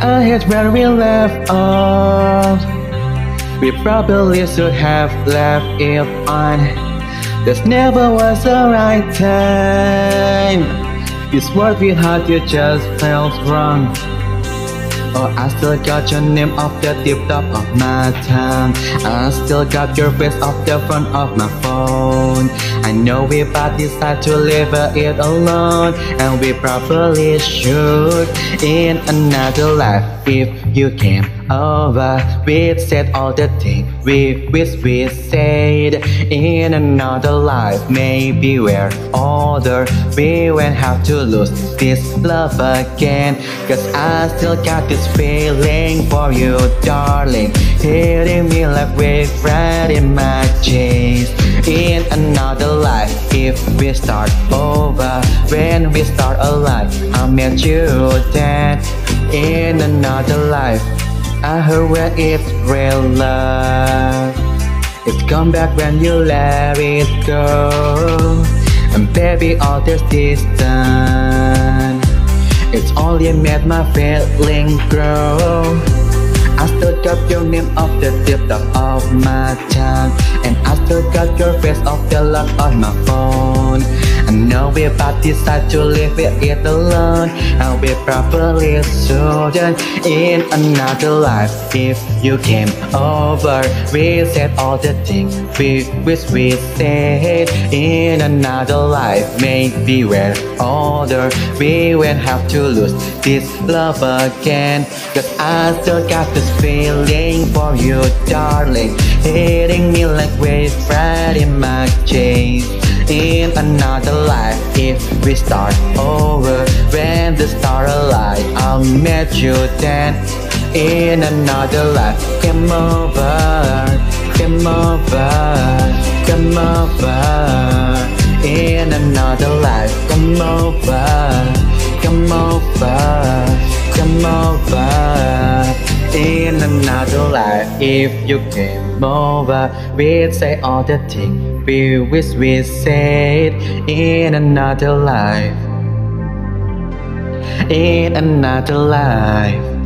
I hate where we left off. We probably should have left it on. This never was the right time. This what we had, you just felt wrong. Oh, I still got your name off the tip top of my tongue. I still got your face off the front of my phone. I know we both decide to leave it alone, and we probably should in another life if you came over. We said all the things we wish we said in another life. Maybe we're older, we won't have to lose this love again. Cause I still got this feeling for you, darling. Hitting me like right in my chest. In another life, if we start over, when we start a life, I met you then. In another life, I heard where it's real love. It's come back when you let it go. And baby, all this distance, it's only made my feeling grow. I still got your name off the tip top of my tongue And I still got your face off the lock on my phone We both decide to leave it alone And we probably shouldn't in another life If you came over. We said all the things we wish we said In another life. Maybe we're older We won't have to lose this love again. Cause I still got this feeling for you, darling. Hitting me like another life, if we start over When the star alive, I'll meet you then In another life, come over Come over, come over In another life, come over Come over, come over another life if you came over we'd say all the things we wish we said. In another life. In another life